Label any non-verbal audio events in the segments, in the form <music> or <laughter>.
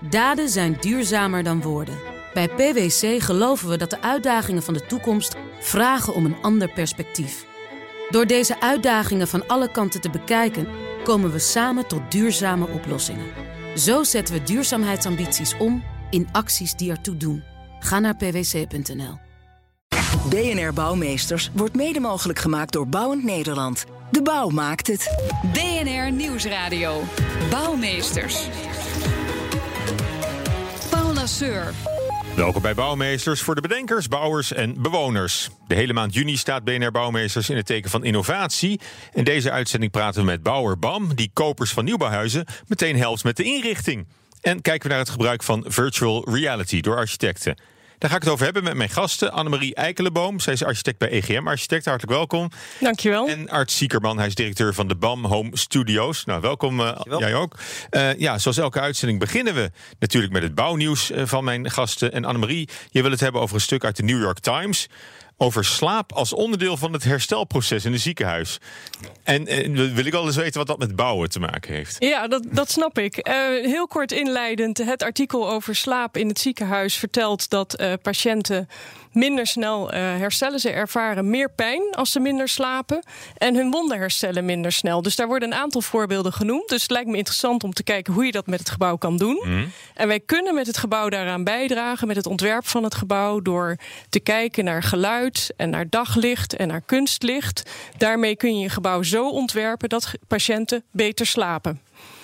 Daden zijn duurzamer dan woorden. Bij PwC geloven we dat de uitdagingen van de toekomst vragen om een ander perspectief. Door deze uitdagingen van alle kanten te bekijken, komen we samen tot duurzame oplossingen. Zo zetten we duurzaamheidsambities om in acties die ertoe doen. Ga naar pwc.nl. BNR Bouwmeesters wordt mede mogelijk gemaakt door Bouwend Nederland. De bouw maakt het. BNR Nieuwsradio. Bouwmeesters. Welkom bij Bouwmeesters voor de bedenkers, bouwers en bewoners. De hele maand juni staat BNR Bouwmeesters in het teken van innovatie. In deze uitzending praten we met bouwer BAM, die kopers van nieuwbouwhuizen meteen helpt met de inrichting. En kijken we naar het gebruik van virtual reality door architecten. Daar ga ik het over hebben met mijn gasten. Annemarie Eikelenboom, zij is architect bij EGM Architect. Hartelijk welkom. Dankjewel. En Art Siekerman, hij is directeur van de BAM Home Studios. Nou, welkom uh, jij ook. Uh, ja, zoals elke uitzending beginnen we natuurlijk met het bouwnieuws uh, van mijn gasten. En Annemarie, je wil het hebben over een stuk uit de New York Times over slaap als onderdeel van het herstelproces in een ziekenhuis. En, wil ik wel eens weten wat dat met bouwen te maken heeft. Ja, dat, dat snap ik. Uh, heel kort inleidend, het artikel over slaap in het ziekenhuis vertelt dat uh, patiënten minder snel uh, herstellen. Ze ervaren meer pijn als ze minder slapen. En hun wonden herstellen minder snel. Dus daar worden een aantal voorbeelden genoemd. Dus het lijkt me interessant om te kijken hoe je dat met het gebouw kan doen. Mm. En wij kunnen met het gebouw daaraan bijdragen, met het ontwerp van het gebouw, door te kijken naar geluid en naar daglicht en naar kunstlicht. Daarmee kun je je gebouw zo ontwerpen dat patiënten beter slapen.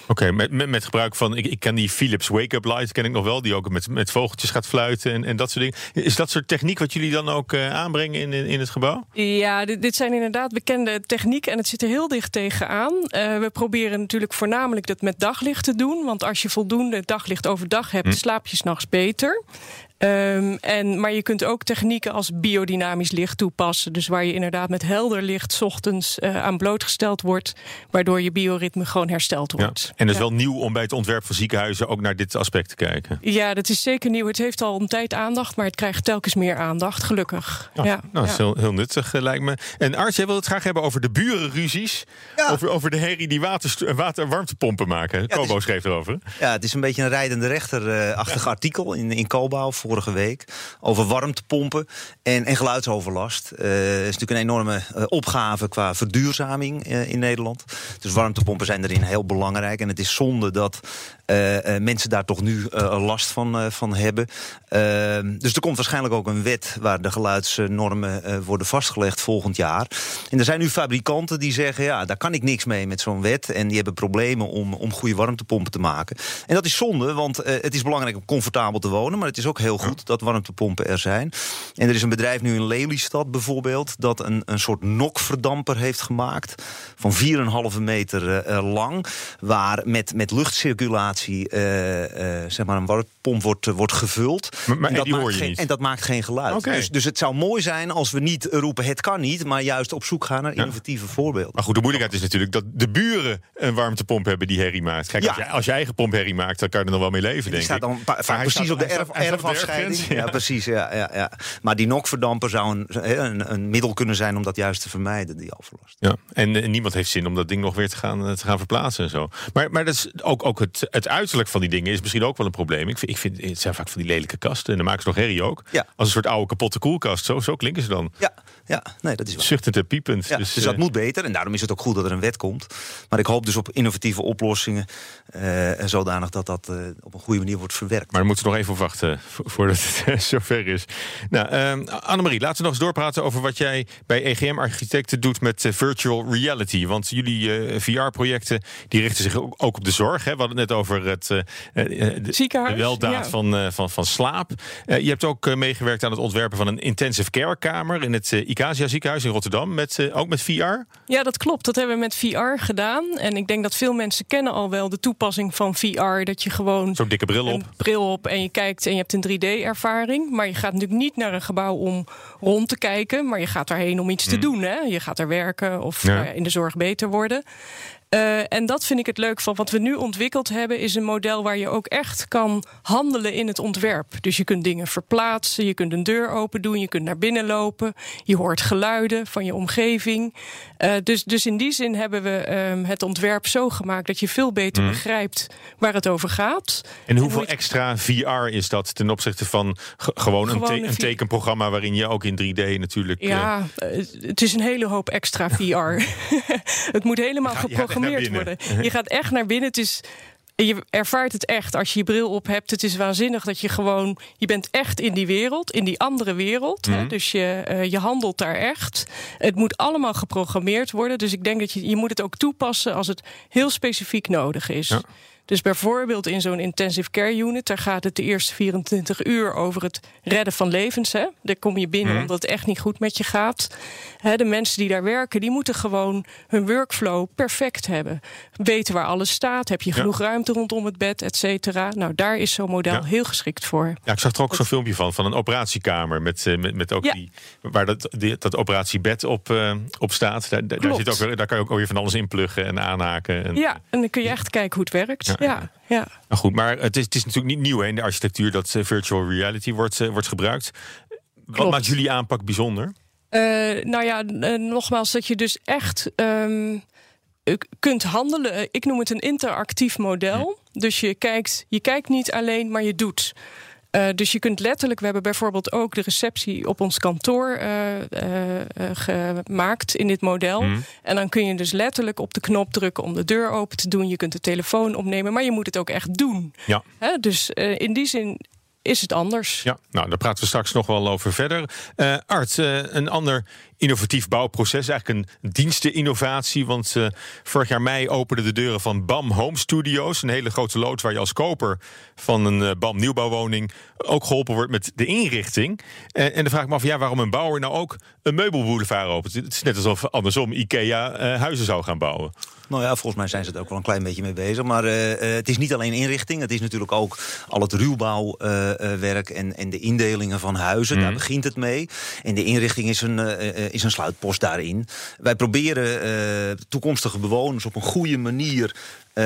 Oké, okay, met, met, gebruik van. Ik, ik ken die Philips Wake-up Light, ken ik nog wel, die ook met, met vogeltjes gaat fluiten en, en dat soort dingen. Is dat soort techniek wat jullie dan ook uh, aanbrengen in, in, in, het gebouw? Ja, dit, dit, zijn inderdaad bekende technieken en het zit er heel dicht tegenaan. Uh, we proberen natuurlijk voornamelijk dat met daglicht te doen, want als je voldoende daglicht overdag hebt, hm. slaap je s'nachts beter. Um, en, maar je kunt ook technieken als biodynamisch licht toepassen. Dus waar je inderdaad met helder licht ochtends uh, aan blootgesteld wordt. Waardoor je bioritme gewoon hersteld wordt. Ja. En dat is ja. wel nieuw om bij het ontwerp van ziekenhuizen ook naar dit aspect te kijken. Ja, dat is zeker nieuw. Het heeft al een tijd aandacht, maar het krijgt telkens meer aandacht, gelukkig. Ja, ja. Nou, dat is heel, heel nuttig, lijkt me. En Art, jij wil het graag hebben over de burenruzies. Over, over de herrie die water, water warmtepompen maken. Kobo is, schreef erover. Ja, het is een beetje een rijdende rechter-achtig artikel in, in Koolbouw vorige week. Over warmtepompen en, geluidsoverlast. Het uh, is natuurlijk een enorme uh, opgave qua verduurzaming uh, in Nederland. Dus warmtepompen zijn erin heel belangrijk. En het is zonde dat mensen daar toch nu last van, van hebben. Ehm, dus er komt waarschijnlijk ook een wet waar de geluidsnormen worden vastgelegd volgend jaar. En er zijn nu fabrikanten die zeggen: ja, daar kan ik niks mee met zo'n wet. En die hebben problemen om, om goede warmtepompen te maken. En dat is zonde, want het is belangrijk om comfortabel te wonen. Maar het is ook heel goed dat warmtepompen er zijn. En er is een bedrijf nu in Lelystad bijvoorbeeld... dat een, een soort nokverdamper heeft gemaakt... van 4,5 meter uh, lang... waar met, met luchtcirculatie uh, uh, zeg maar een warmtepomp wordt, wordt gevuld. Maar, maar en, dat maakt je geen, niet? en dat maakt geen geluid. Okay. Dus, dus het zou mooi zijn als we niet roepen het kan niet... maar juist op zoek gaan naar innovatieve voorbeelden. Maar goed, de moeilijkheid is natuurlijk dat de buren een warmtepomp hebben die herrie maakt. Kijk, ja. als, je, als je eigen pomp herrie maakt, dan kan je er nog wel mee leven, denk staat dan vaak precies op de erf, Ja. ja, precies. Ja, ja, ja. Maar die nokverdamper zou een, een, een, middel kunnen zijn om dat juist te vermijden, die overlast. Ja, en, en, niemand heeft zin om dat ding nog weer te gaan, te gaan verplaatsen en zo. Maar, maar dat is ook, ook het, het uiterlijk van die dingen is misschien ook wel een probleem. Ik vind, ik vind het zijn vaak van die lelijke kasten en dan maken ze nog herrie ook. Ja. Als een soort oude kapotte koelkast. Zo, zo klinken ze dan. Ja, ja, nee, dat is waar. Zuchtend en piepend. Ja, dus, dus, dat uh, moet beter. En daarom is het ook goed dat er een wet komt. Maar ik hoop dus op innovatieve oplossingen. Uh, zodanig dat dat uh, op een goede manier wordt verwerkt. Maar we moeten nog even op wachten voordat het <laughs> zover is. Nou, uh, Annemarie, laten we nog eens doorpraten over wat jij bij EGM Architecten doet met uh, virtual reality. Want jullie uh, VR-projecten die richten zich ook, op de zorg. Hè? We hadden het net over het uh, de, Ziekenhuis, de weldaad ja. van, van, van slaap. je hebt ook meegewerkt aan het ontwerpen van een intensive care kamer in het Icasia ziekenhuis in Rotterdam. Met, ook met VR? Ja, dat klopt. Dat hebben we met VR gedaan. En ik denk dat veel mensen kennen al wel de toepassing van VR. Dat je gewoon zo'n dikke bril op. bril op en je kijkt en je hebt een 3D-ervaring. Maar je gaat natuurlijk niet naar een gebouw om rond te kijken, maar je gaat daarheen om iets te Mm. doen. Hè? Je gaat er werken of ja. uh, in de zorg beter worden. Uh, en dat vind ik het leuk van wat we nu ontwikkeld hebben, is een model waar je ook echt kan handelen in het ontwerp. Dus je kunt dingen verplaatsen, je kunt een deur open doen, je kunt naar binnen lopen, je hoort geluiden van je omgeving. Uh, dus, dus in die zin hebben we um, het ontwerp zo gemaakt dat je veel beter mm. begrijpt waar het over gaat. En hoeveel en extra VR is dat ten opzichte van gewoon, een, te een, tekenprogramma waarin je ook in 3D natuurlijk. Ja, uh, het is een hele hoop extra VR. <laughs> <laughs> het moet helemaal geprogrammeerd worden. Je gaat echt naar binnen. Het is je ervaart het echt als je je bril op hebt. Het is waanzinnig dat je gewoon. Je bent echt in die wereld, in die andere wereld. hè? Mhm. Dus je, uh, je handelt daar echt. Het moet allemaal geprogrammeerd worden. Dus ik denk dat je, je moet het ook toepassen als het heel specifiek nodig is. Ja. Dus bijvoorbeeld in zo'n intensive care unit, daar gaat het de eerste 24 uur over het redden van levens. Hè? Daar kom je binnen mm. omdat het echt niet goed met je gaat. Hè, de mensen die daar werken, die moeten gewoon hun workflow perfect hebben. Weten waar alles staat, heb je genoeg ruimte rondom het bed, et cetera. Nou, daar is zo'n model ja. heel geschikt voor. Ja, ik zag er ook zo'n filmpje van, van een operatiekamer met, uh, met, met ook die, waar dat, die, dat operatiebed op, uh, op staat. Daar, daar, zit ook, daar kan je ook weer van alles in pluggen en aanhaken. En, ja, en dan kun je echt kijken hoe het werkt ja. ja. Nou goed, maar het is, het is natuurlijk niet nieuw hè, in de architectuur dat uh, virtual reality wordt, uh, wordt gebruikt. Klopt. Wat maakt jullie aanpak bijzonder? Uh, nou ja, nogmaals, dat je dus echt um, kunt handelen. Ik noem het een interactief model. Dus je kijkt, je kijkt niet alleen, maar je doet. Uh, dus je kunt letterlijk, we hebben bijvoorbeeld ook de receptie op ons kantoor uh, uh, gemaakt in dit model. Mm. En dan kun je dus letterlijk op de knop drukken om de deur open te doen. Je kunt de telefoon opnemen, maar je moet het ook echt doen. Ja. dus in die zin is het anders. Ja, nou, daar praten we straks nog wel over verder. Uh, Art, uh, een ander innovatief bouwproces, eigenlijk een diensteninnovatie. Want uh, vorig jaar mei openden de deuren van BAM Home Studios. Een hele grote loods waar je als koper van een BAM nieuwbouwwoning ook geholpen wordt met de inrichting. en dan vraag ik me af, ja, waarom een bouwer nou ook een meubelboulevard opent? Het is net alsof andersom IKEA huizen zou gaan bouwen. Nou ja, volgens mij zijn ze er ook wel een klein beetje mee bezig. Maar het is niet alleen inrichting. Het is natuurlijk ook al het ruwbouwwerk en, en de indelingen van huizen. Mm. Daar begint het mee. En de inrichting is een, is een sluitpost daarin. Wij proberen toekomstige bewoners op een goede manier uh,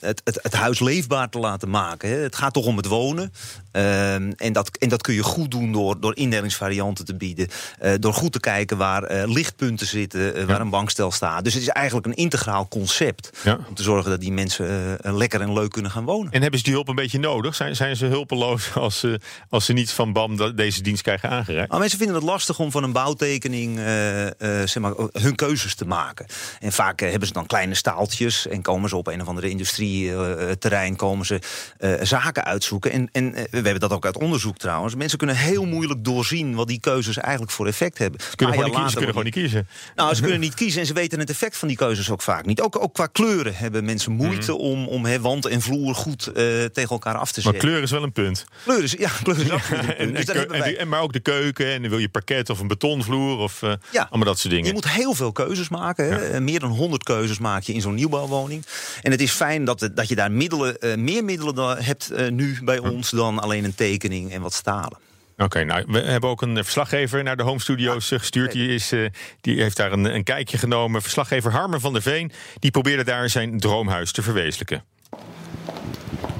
het, het, het, huis leefbaar te laten maken. Hè. Het gaat toch om het wonen. Uh, en, dat, en dat kun je goed doen door, door indelingsvarianten te bieden. Uh, door goed te kijken waar uh, lichtpunten zitten, ja. waar een bankstel staat. Dus het is eigenlijk een integraal concept. Ja. Om te zorgen dat die mensen lekker en leuk kunnen gaan wonen. En hebben ze die hulp een beetje nodig? Zijn, zijn ze hulpeloos <laughs> als ze, als ze niet van BAM deze dienst krijgen aangereikt? Nou, mensen vinden het lastig om van een bouwtekening zeg maar, hun keuzes te maken. En vaak hebben ze dan kleine staaltjes en komen ze op een of andere industrieterrein komen ze uh, zaken uitzoeken. En, en uh, we hebben dat ook uit onderzoek trouwens. Mensen kunnen heel moeilijk doorzien wat die keuzes eigenlijk voor effect hebben. Ze kunnen, gewoon, kiezen, ze kunnen gewoon niet kiezen. Nou, ze kunnen niet kiezen en ze weten het effect van die keuzes ook vaak niet. Ook, ook qua kleuren hebben mensen moeite mm. om, om he, wand en vloer goed uh, tegen elkaar af te zetten. Maar kleur is wel een punt. Kleur is, ja, kleur is <laughs> een punt. Dus en, en, en, maar ook de keuken en dan wil je parket of een betonvloer of ja. allemaal dat soort dingen. Je moet heel veel keuzes maken. Ja. Meer dan 100 keuzes maak je in zo'n nieuwbouwwoning. En het is fijn dat, dat je daar middelen, uh, meer middelen hebt uh, nu bij ons dan alleen een tekening en wat stalen. Oké, okay, nou, we hebben ook een verslaggever naar de Home Studios ja, gestuurd. Die, is, uh, die heeft daar een, een, kijkje genomen. Verslaggever Harmen van der Veen. Die probeerde daar zijn droomhuis te verwezenlijken.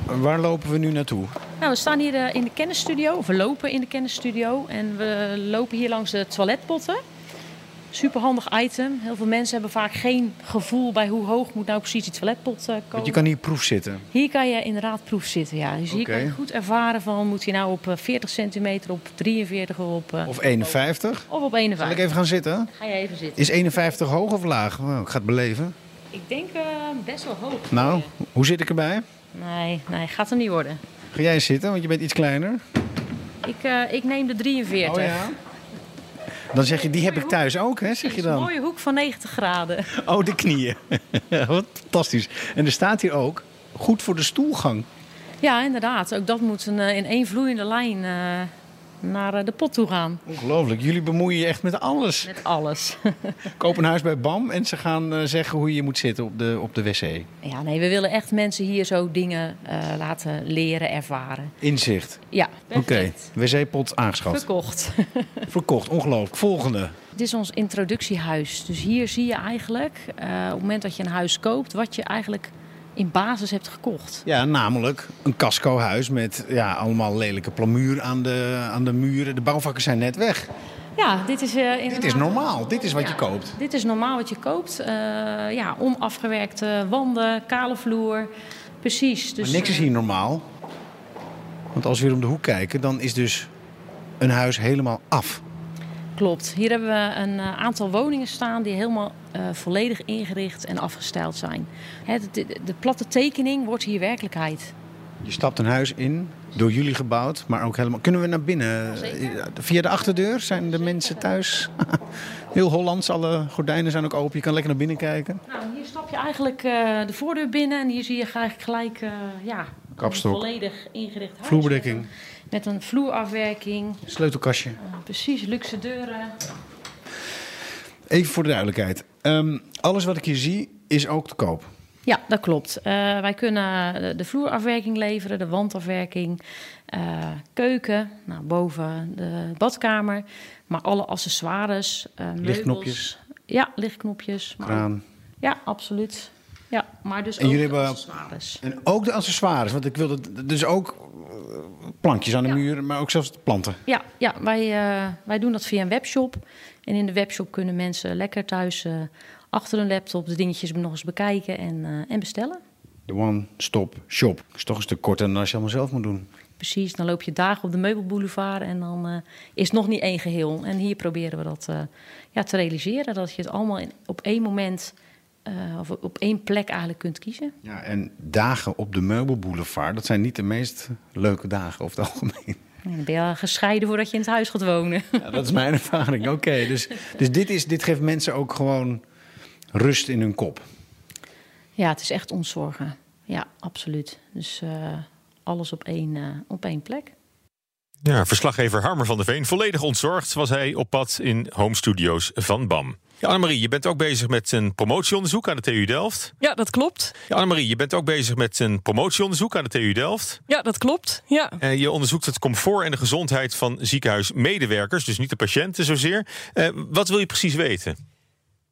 Waar lopen we nu naartoe? Nou, we staan hier in de kennisstudio, of we lopen in de kennisstudio. En we lopen hier langs de toiletpotten. Superhandig item. Heel veel mensen hebben vaak geen gevoel bij hoe hoog moet nou precies die toiletpot komen. Want je kan hier proef zitten? Hier kan je inderdaad proef zitten, ja. Dus hier kan je goed ervaren van moet hij nou op 40 centimeter, op 43 op... Of 51? Of op 51. Zal ik even gaan zitten? Ga je even zitten. Is 51 hoog of laag? Oh, ik ga het beleven. Ik denk uh, best wel hoog. Nou, hoe zit ik erbij? Nee, nee, gaat er niet worden. Ga jij zitten, want je bent iets kleiner? Ik, ik neem de 43. Oh ja? Dan zeg je, die heb ik thuis ook, hè? Zeg je dan? Een mooie hoek van 90 graden. <laughs> Oh, de knieën. <laughs> Wat fantastisch. En er staat hier ook, goed voor de stoelgang. Ja, inderdaad. Ook dat moet een, in één vloeiende lijn uh, naar eh, de pot toe gaan. Ongelooflijk. Jullie bemoeien je echt met alles. Met alles. <laughs> Koop een huis bij BAM en ze gaan eh, zeggen hoe je moet zitten op de, op de wc. ja, nee, we willen echt mensen hier zo dingen eh, laten leren, ervaren. Inzicht. Ja, Oké. Wc-pot aangeschaft. Verkocht. <laughs> Verkocht. Ongelooflijk. Volgende. Dit is ons introductiehuis. Dus hier zie je eigenlijk, eh, op het moment dat je een huis koopt, wat je eigenlijk in basis hebt gekocht. Ja, namelijk een casco-huis met ja, allemaal lelijke plamuur aan de, aan de muren. De bouwvakken zijn net weg. Ja, dit is, eh, Dit is normaal. Dit is wat je koopt. Dit is normaal wat je koopt. Eh, ja, onafgewerkte wanden, kale vloer. Precies. Dus, Maar niks is hier normaal. Want als we weer om de hoek kijken, dan is dus een huis helemaal af. Klopt. Hier hebben we een eh, aantal woningen staan die helemaal eh, volledig ingericht en afgestyled zijn. Hè, de, de, de platte tekening wordt hier werkelijkheid. Je stapt een huis in, door jullie gebouwd, maar ook helemaal... Kunnen we naar binnen? Via de achterdeur zijn de mensen thuis? <laughs> Heel Hollands, alle gordijnen zijn ook open. Je kan lekker naar binnen kijken. Nou, hier stap je eigenlijk eh, de voordeur binnen en hier zie je eigenlijk gelijk ja, Kapstok. volledig ingericht huis. Vloerbedekking, Met een vloerafwerking. sleutelkastje. Eh, precies, luxe deuren. Even voor de duidelijkheid. Ehm, alles wat ik hier zie is ook te koop. Ja, dat klopt. Eh, wij kunnen de- de vloerafwerking leveren, de wandafwerking, eh, keuken, nou, boven de badkamer. Maar alle accessoires, eh meubels. Lichtknopjes. Ja, lichtknopjes. Maar Kraan. ja, absoluut. Ja, maar dus En ook jullie de hebben- accessoires. En ook de accessoires, want ik wilde dus ook eh, plankjes aan de Ja. muur, maar ook zelfs planten. Ja, ja wij, eh, wij doen dat via een webshop. En in de webshop kunnen mensen lekker thuis eh, achter hun laptop de dingetjes nog eens bekijken en, eh, en bestellen. De one-stop shop. is toch een stuk korter dan als je allemaal zelf moet doen. Precies, dan loop je dagen op de meubelboulevard en dan eh, is het nog niet één geheel. En hier proberen we dat eh, ja, te realiseren. Dat je het allemaal in, op één moment eh, of op één plek eigenlijk kunt kiezen. Ja, en dagen op de meubelboulevard, dat zijn niet de meest leuke dagen over het algemeen. En dan ben je al gescheiden voordat je in het huis gaat wonen. Ja, dat is mijn ervaring. <laughs> Oké, dus, dus dit, is, dit geeft mensen ook gewoon rust in hun kop. Ja, het is echt ontzorgen. Ja, absoluut. Dus eh, alles op één, eh, op één plek. Ja, verslaggever Harmer van der Veen. Volledig ontzorgd was hij op pad in home studios van BAM. Ja, Annemarie, je bent ook bezig met een promotieonderzoek aan de TU Delft. Ja, dat klopt. Ja, Annemarie, je bent ook bezig met een promotieonderzoek aan de TU Delft. Ja, dat klopt. Ja. Eh, je onderzoekt het comfort en de gezondheid van ziekenhuismedewerkers, dus niet de patiënten zozeer. Eh, wat wil je precies weten?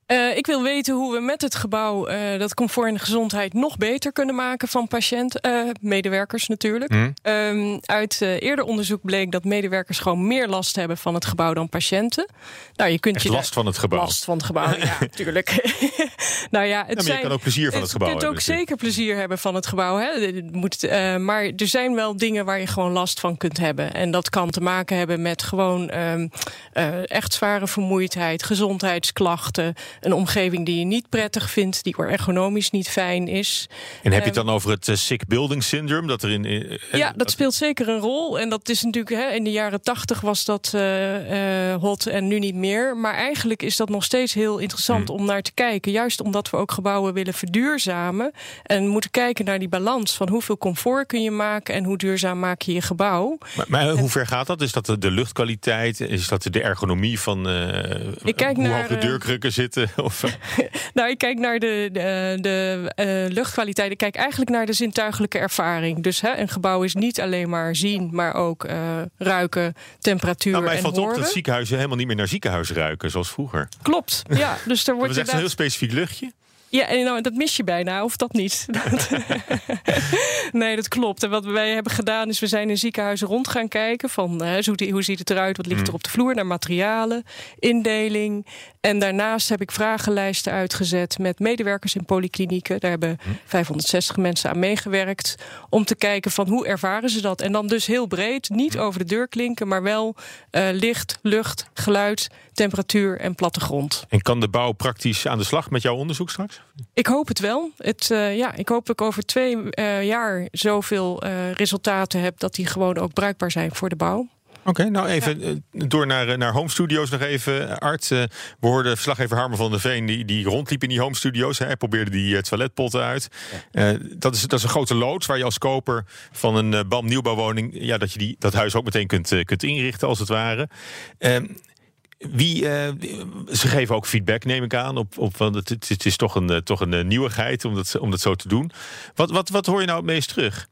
Eh, ik wil weten hoe we met het gebouw eh, dat comfort en gezondheid nog beter kunnen maken van patiënten, eh, medewerkers natuurlijk. Hm? Ehm, uit eerder onderzoek bleek dat medewerkers gewoon meer last hebben van het gebouw dan patiënten. Nou, je kunt Echt je last van het gebouw. Last van het gebouw, ja, <laughs> natuurlijk. <laughs> nou ja, het maar je kan ook plezier van het gebouw Je kunt hebben ook natuurlijk. zeker plezier hebben van het gebouw. Hè. Moet, maar er zijn wel dingen waar je gewoon last van kunt hebben. En dat kan te maken hebben met gewoon ehm, eh, echt zware vermoeidheid, gezondheidsklachten, een omgeving die je niet prettig vindt, die ergonomisch niet fijn is. En heb je het dan over het eh, sick building syndrome? Dat er in, eh, Ja, dat speelt zeker een rol. En dat is natuurlijk, hè, in de jaren tachtig was dat eh, eh, hot en nu niet meer. Maar eigenlijk is dat nog steeds heel interessant om naar te kijken. Juist omdat we ook gebouwen willen verduurzamen. En moeten kijken naar die balans van hoeveel comfort kun je maken en hoe duurzaam maak je je gebouw. Maar, maar hoe ver gaat dat? Is dat de, luchtkwaliteit? Is dat de ergonomie van eh, Ik kijk hoe naar, hoog de eh, deurkrukken zitten? <laughs> Of, <laughs> Nou, ik kijk naar de, de, de eh, luchtkwaliteit. Ik kijk eigenlijk naar de zintuigelijke ervaring. Dus hè, een gebouw is niet alleen maar zien, maar ook eh, ruiken, temperatuur nou, mij en valt horen. op dat ziekenhuizen helemaal niet meer naar ziekenhuis ruiken, zoals vroeger. Klopt, <laughs> ja. Dus er Dat wordt was echt een heel specifiek luchtje. Ja, en nou, dat mis je bijna, of dat niet? Dat- nee, dat klopt. En wat wij hebben gedaan is, we zijn in ziekenhuizen rond gaan kijken van hè, hoe, hoe ziet het eruit, wat ligt Mm. er op de vloer, naar materialen, indeling. En daarnaast heb ik vragenlijsten uitgezet met medewerkers in polyklinieken. Daar hebben Mm. 560 mensen aan meegewerkt. Om te kijken van hoe ervaren ze dat. En dan dus heel breed, niet Mm. over de deur klinken, maar wel eh, licht, lucht, geluid, temperatuur en plattegrond. En kan de bouw praktisch aan de slag met jouw onderzoek straks? Ik hoop het wel. Het, eh, ja, ik hoop dat ik over twee eh, jaar zoveel resultaten heb dat die gewoon ook bruikbaar zijn voor de bouw. Oké, nou even eh, door naar, eh, naar home studios nog even. Art, uh, we hoorden verslaggever Harmer van der Veen... die, die rondliep in die home studios. Hij probeerde die toiletpotten uit. dat, is, dat is een grote loods waar je als koper van een BAM nieuwbouwwoning... Ja, dat je die, dat huis ook meteen kunt, kunt inrichten, als het ware. Ehm, wie, ze geven ook feedback, neem ik aan. Op, op, want het, het is toch een, toch een nieuwigheid om dat, om dat zo te doen. Wat, wat, wat hoor je nou het meest terug?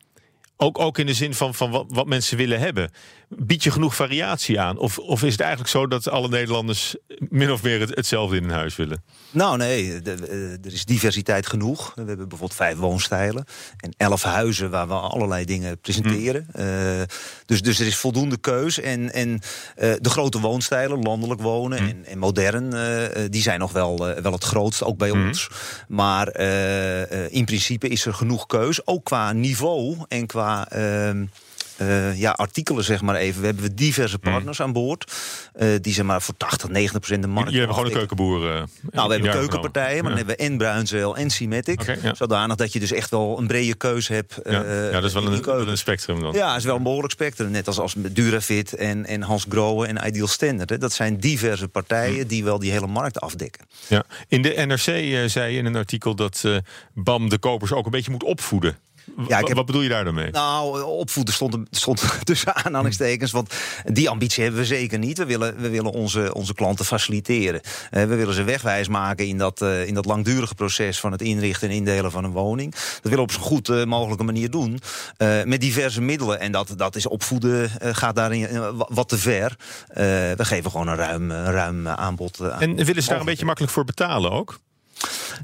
Ook, ook in de zin van, van wat, wat mensen willen hebben. Bied je genoeg variatie aan? Of, of is het eigenlijk zo dat alle Nederlanders min of meer hetzelfde in hun huis willen? Nou, nee, eh, er is diversiteit genoeg. We hebben bijvoorbeeld vijf woonstijlen en elf huizen waar we allerlei dingen presenteren. Mm. Uh, dus, dus er is voldoende keus. En, en uh, de grote woonstijlen, landelijk wonen mm. en, en, modern, uh, die zijn nog wel, wel het grootste, ook bij mm. ons. Maar in principe is er genoeg keus, ook qua niveau en qua ehm, uh, ja, artikelen, zeg maar even. We hebben diverse hmm. partners aan boord. Uh, die zeg maar voor 80, 90 procent de markt. Je hebt gewoon een keukenboer. Uh, nou, we hebben keukenpartijen, maar dan hebben we en Bruinzeel en Symmetric. Okay, ja. Zodanig dat je dus echt wel een brede keuze hebt. Ja, ja dat is wel een, een, spectrum dan. Ja, is wel een behoorlijk spectrum. Net als, als Durafit en, en Hans Grohe en Ideal Standard. Hè. Dat zijn diverse partijen hmm. die wel die hele markt afdekken. Ja. In de NRC zei je in een artikel dat BAM de kopers ook een beetje moet opvoeden. Ja, ik heb, Wat bedoel je daar dan mee? Nou, opvoeden stond, stond <laughs> tussen aanhalingstekens. Want die ambitie hebben we zeker niet. We willen, we willen onze, onze klanten faciliteren. Uh, we willen ze wegwijs maken in dat, uh, in dat langdurige proces van het inrichten en indelen van een woning. Dat willen we op zo'n goed uh, mogelijke manier doen. met diverse middelen. En dat, dat is opvoeden gaat daarin wat te ver. we geven gewoon een ruim, ruim aanbod. en willen ze daar een beetje makkelijk voor betalen ook?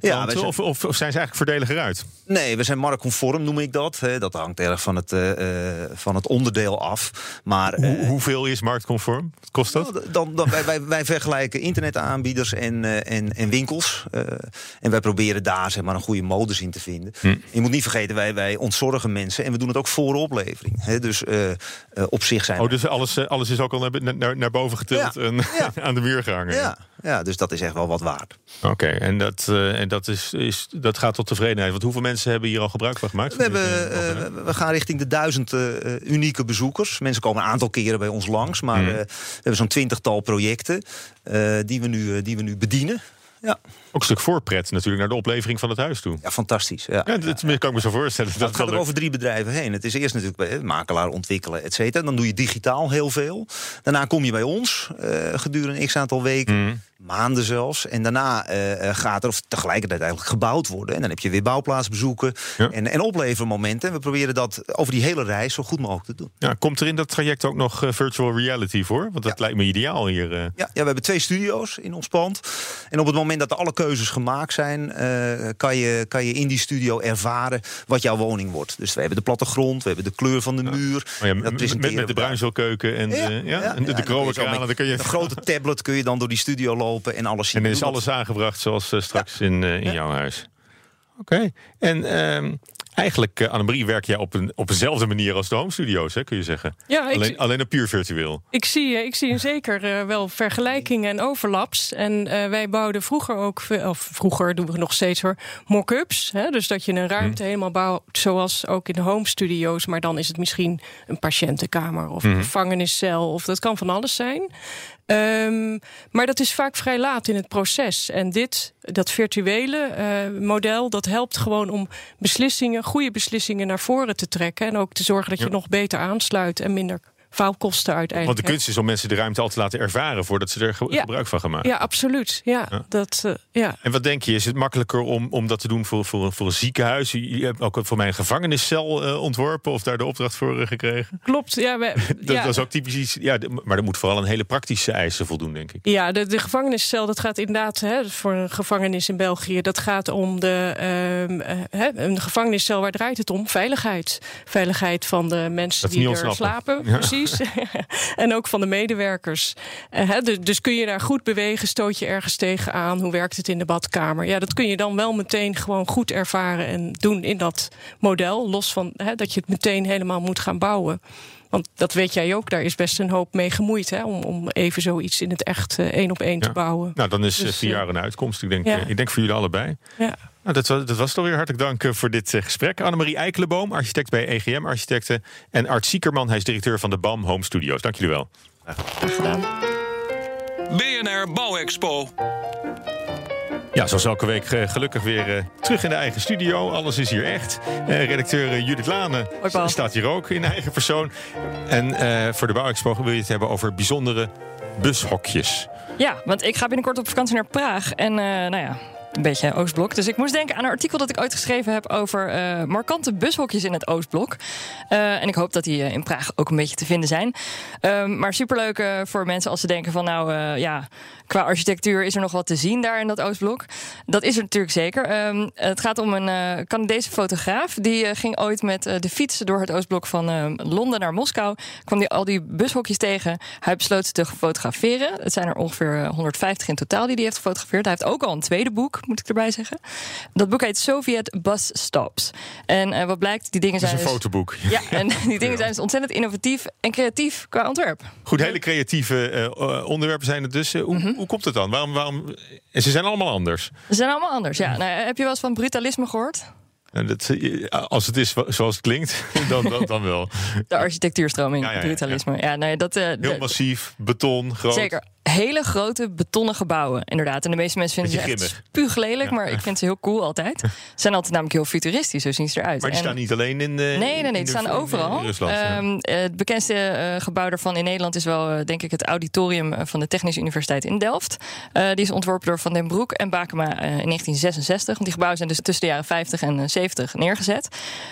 Ja, zijn... of, of, zijn ze eigenlijk voordeliger uit? Nee, we zijn marktconform, noem ik dat. Dat hangt erg van het, uh, van het onderdeel af. Maar, Hoe, uh, hoeveel is marktconform? Wat kost dat? Nou, dan, dan, wij, wij, wij, vergelijken internetaanbieders en, uh, en, en winkels. en wij proberen daar zeg maar, een goede modus in te vinden. Hm. Je moet niet vergeten, wij, wij ontzorgen mensen. En we doen het ook voor oplevering. Hè? Dus op zich zijn Oh, dus alles, alles is ook al naar, naar, naar boven getild en ja. <laughs> aan de muur gehangen? Ja, ja, dus dat is echt wel wat waard. Oké, en, dat, en dat, is, is, dat gaat tot tevredenheid. Want hoeveel mensen hebben hier al gebruik van gemaakt? We, hebben, uh, we gaan richting de duizend uh, unieke bezoekers. Mensen komen een aantal keren bij ons langs. Maar mm. we hebben zo'n twintigtal projecten die, we nu, die we nu bedienen. Ja. Ook een stuk voorpret natuurlijk naar de oplevering van het huis toe. Ja, fantastisch. Ja, ja dat kan ik me zo voorstellen. Dat, gaat er over drie bedrijven heen. Het is eerst natuurlijk bij makelaar ontwikkelen, et cetera. Dan doe je digitaal heel veel. Daarna kom je bij ons gedurende een x aantal weken. Mm maanden zelfs. En daarna uh, gaat er of tegelijkertijd eigenlijk gebouwd worden. En dan heb je weer bouwplaatsbezoeken en, en oplevermomenten. En we proberen dat over die hele reis zo goed mogelijk te doen. Ja, komt er in dat traject ook nog uh, virtual reality voor? Want dat lijkt me ideaal hier. Ja, ja, we hebben twee studio's in ons pand. En op het moment dat er alle keuzes gemaakt zijn... kan, je, kan je in die studio ervaren wat jouw woning wordt. Dus we hebben de plattegrond, we hebben de kleur van de muur. Oh ja, dat met, met de bruinzeelkeuken en, de, ja, en de, je... Een grote tablet kun je dan door die studio lopen en alles En er is alles aangebracht zoals uh, straks in, uh, in jouw huis. Oké. En uh, eigenlijk, uh, Annemarie, werk jij op, een, op dezelfde manier als de home studio's, hè, kun je zeggen. Ja, alleen, alleen een puur virtueel. Ik zie, ik zie zeker wel vergelijkingen en overlaps. En wij bouwden vroeger ook, of vroeger doen we nog steeds hoor, mock-ups. Dus dat je een ruimte hm. helemaal bouwt, zoals ook in de home studio's. Maar dan is het misschien een patiëntenkamer of een hm. gevangeniscel. Of dat kan van alles zijn. Um, maar dat is vaak vrij laat in het proces. En dit, dat virtuele uh, model, dat helpt gewoon om beslissingen, goede beslissingen naar voren te trekken. En ook te zorgen dat je nog beter aansluit en minder faalkosten uiteindelijk. Want de kunst is om mensen de ruimte al te laten ervaren voordat ze er gebruik van gaan maken. Ja, absoluut. Ja, Dat, uh, ja. En wat denk je, is het makkelijker om, om dat te doen voor, voor, voor een ziekenhuis? Je hebt ook voor mij een gevangeniscel uh, ontworpen of daar de opdracht voor uh, gekregen? Klopt, ja. We, <laughs> dat ja. was ook typisch iets, ja, maar er moet vooral een hele praktische eisen voldoen, denk ik. Ja, de, de gevangeniscel, dat gaat inderdaad hè, voor een gevangenis in België, dat gaat om de, uh, een gevangeniscel, waar draait het om? Veiligheid. Veiligheid van de mensen die er slapen, ja. Precies. <laughs> en ook van de medewerkers. Uh, dus, dus kun je daar goed bewegen, stoot je ergens tegenaan. Hoe werkt het in de badkamer? Ja, dat kun je dan wel meteen gewoon goed ervaren en doen in dat model. Los van dat je het meteen helemaal moet gaan bouwen. Want dat weet jij ook, daar is best een hoop mee gemoeid. Hè, om, om even zoiets in het echt uh, één op één te bouwen. Nou, dan is dus, vier jaar een uitkomst. Ik denk, ja. ik denk voor jullie allebei. Ja. Nou, dat, was, dat was het alweer. Hartelijk dank eh, voor dit eh, gesprek. Annemarie Eikelenboom, architect bij EGM Architecten. En Art Siekerman, hij is directeur van de BAM Home Studios. Dank jullie wel. Graag gedaan. BNR Bouwexpo. Ja, zoals elke week eh, gelukkig weer terug in de eigen studio. Alles is hier echt. Eh, redacteur Judith Lane Hoi, staat hier ook in eigen persoon. En eh, voor de Bouwexpo wil je het hebben over bijzondere bushokjes. Ja, want ik ga binnenkort op vakantie naar Praag. En eh, nou ja, een beetje Oostblok. Dus ik moest denken aan een artikel dat ik ooit geschreven heb over eh, markante bushokjes in het Oostblok. Eh, en ik hoop dat die eh, in Praag ook een beetje te vinden zijn. Ehm, maar superleuk voor mensen als ze denken van nou ja, qua architectuur is er nog wat te zien daar in dat Oostblok. Dat is er natuurlijk zeker. Ehm, het gaat om een Canadese fotograaf. Die ging ooit met de fiets door het Oostblok van Londen naar Moskou. Kwam die al die bushokjes tegen. Hij besloot ze te fotograferen. Het zijn er ongeveer eh, 150 in totaal die hij heeft gefotografeerd. Hij heeft ook al een tweede boek, moet ik erbij zeggen. Dat boek heet Soviet Bus Stops. En eh, wat blijkt, die dingen Dat is zijn een dus- fotoboek. ja, en die <laughs> dingen zijn dus ontzettend innovatief en creatief qua ontwerp. Goed, hele creatieve eh, onderwerpen zijn het dus. Eh, hoe, Mhm. hoe komt het dan? Waarom, waarom... En ze zijn allemaal anders. Ze zijn allemaal anders, ja. Nou, heb je wel eens van brutalisme gehoord? En dat, eh, als het is zoals het klinkt, <laughs> dan, dan, dan wel. De architectuurstroming, Ja, ja, ja, brutalisme. Ja, nee, dat, Heel massief, beton, groot. Zeker. Hele grote betonnen gebouwen, inderdaad. En de meeste mensen vinden ze echt grimmig. spuuglelijk, maar ik vind ze heel cool altijd. <laughs> Ze zijn altijd namelijk heel futuristisch, zo zien ze eruit. Maar die En- staan niet alleen in. eh, Nee, nee, nee, die de- staan in- overal. Ja. Ehm, eh, het bekendste eh, gebouw daarvan in Nederland is wel, eh, denk ik, het auditorium eh, van de Technische Universiteit in Delft. Eh, die is ontworpen door Van den Broek en Bakema eh, in 1966. Want die gebouwen zijn dus tussen de jaren 50 en eh, 70 neergezet.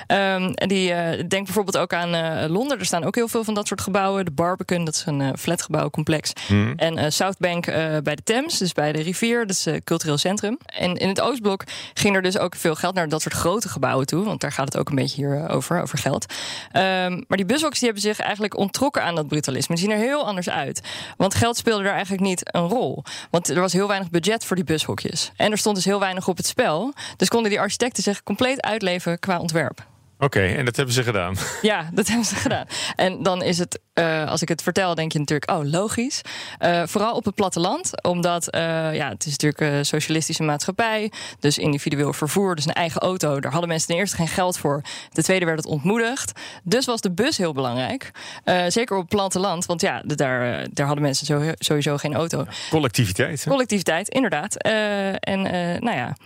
Ehm, en die eh denk bijvoorbeeld ook aan eh, Londen. Er staan ook heel veel van dat soort gebouwen. De Barbican, dat is een eh, flatgebouwcomplex. Mhm. En eh, Southbank eh, bij de Thames, dus bij de rivier, dat is een cultureel centrum. En in het Oostblok ging er dus ook veel geld naar dat soort grote gebouwen toe. Want daar gaat het ook een beetje hier eh, over, over geld. Ehm, maar die bushokjes die hebben zich eigenlijk onttrokken aan dat brutalisme. Die zien er heel anders uit. Want geld speelde daar eigenlijk niet een rol. Want er was heel weinig budget voor die bushokjes. En er stond dus heel weinig op het spel. Dus konden die architecten zich compleet uitleven qua ontwerp. Oké, en dat hebben ze gedaan. Ja, dat hebben ze gedaan. En dan is het, eh, als ik het vertel, denk je natuurlijk, oh, logisch. Eh, vooral op het platteland, omdat eh, ja, het is natuurlijk een socialistische maatschappij. Dus individueel vervoer, dus een eigen auto. Daar hadden mensen ten eerste geen geld voor. Ten tweede werd het ontmoedigd. Dus was de bus heel belangrijk. Zeker op het platteland, want ja, daar, daar hadden mensen sowieso geen auto. Collectiviteit. hè? Collectiviteit, inderdaad. En nou ja.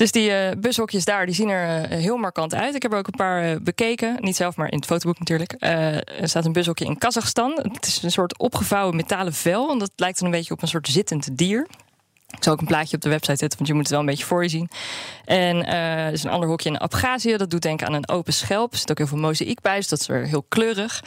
Dus die eh, bushokjes daar, die zien er eh, heel markant uit. Ik heb er ook een paar eh, bekeken. Niet zelf, maar in het fotoboek natuurlijk. Er staat een bushokje in Kazachstan. Het is een soort opgevouwen metalen vel. En dat lijkt dan een beetje op een soort zittend dier. Ik zal ook een plaatje op de website zetten, want je moet het wel een beetje voor je zien. En eh, er is een ander hokje in Abhazie. Dat doet denken aan een open schelp. Er zit ook heel veel mozaïek bij, dus dat is weer heel kleurig.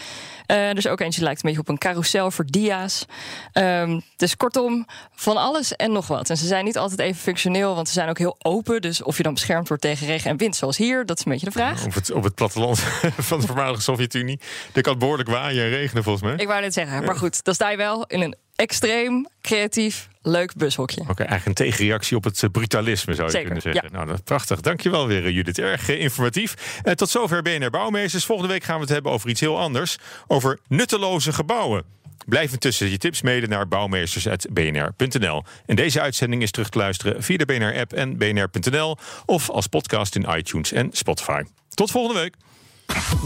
Eh, er is ook eentje die lijkt een beetje op een carousel voor dia's. Ehm, dus kortom, van alles en nog wat. En ze zijn niet altijd even functioneel, want ze zijn ook heel open. Dus of je dan beschermd wordt tegen regen en wind, zoals hier, dat is een beetje de vraag. Op het, op het platteland <laughs> van de voormalige Sovjet-Unie. Er kan behoorlijk waaien en regenen volgens mij. Ik wou net zeggen, maar goed, dan sta je wel in een extreem creatief, leuk bushokje. Oké, eigenlijk een tegenreactie op het eh, brutalisme zou je Zeker, kunnen zeggen. ja. Nou, dat is prachtig. Dankjewel weer, eh, Judith. Erg eh, informatief. Eh, tot zover BNR Bouwmeesters. Volgende week gaan we het hebben over iets heel anders. Over nutteloze gebouwen. Blijf intussen je tips mailen naar bouwmeesters.bnr.nl. En deze uitzending is terug te luisteren via de BNR-app en bnr.nl... of als podcast in iTunes en Spotify. Tot volgende week.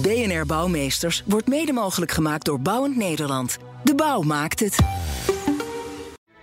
BNR Bouwmeesters wordt mede mogelijk gemaakt door Bouwend Nederland. De bouw maakt het.